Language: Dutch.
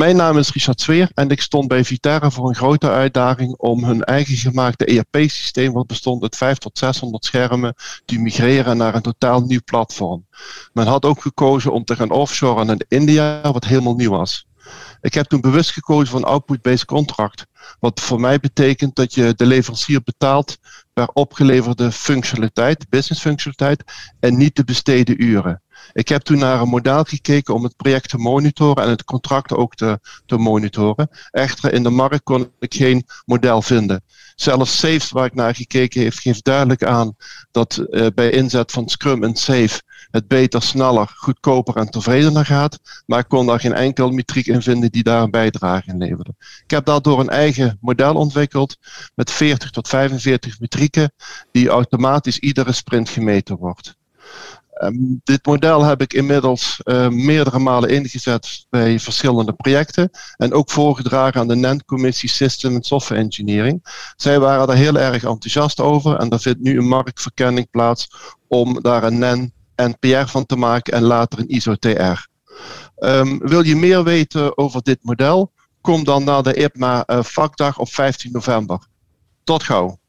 mijn naam is Richard Zweer en ik stond bij Viterra voor een grote uitdaging om hun eigen gemaakte ERP-systeem, wat bestond uit 5 tot 600 schermen, te migreren naar een totaal nieuw platform. Men had ook gekozen om te gaan offshoren naar India, wat helemaal nieuw was. Ik heb toen bewust gekozen voor een output-based contract. Wat voor mij betekent dat je de leverancier betaalt per opgeleverde functionaliteit, business functionaliteit, en niet de besteden uren. Ik heb toen naar een model gekeken om het project te monitoren en het contract ook te, te monitoren. Echter, in de markt kon ik geen model vinden. Zelfs Safe, waar ik naar gekeken heb, geeft duidelijk aan dat uh, bij inzet van Scrum en Safe het beter, sneller, goedkoper en tevredener gaat. Maar ik kon daar geen enkel metriek in vinden die daar een bijdrage in leverde. Ik heb daardoor een eigen model ontwikkeld met 40 tot 45 metrieken die automatisch iedere sprint gemeten wordt. Um, dit model heb ik inmiddels uh, meerdere malen ingezet bij verschillende projecten en ook voorgedragen aan de NENT-commissie System and Software Engineering. Zij waren daar heel erg enthousiast over en er vindt nu een marktverkenning plaats om daar een NEN NPR van te maken en later een ISO-TR. Um, wil je meer weten over dit model? Kom dan naar de IPMA uh, vakdag op 15 november. Tot gauw.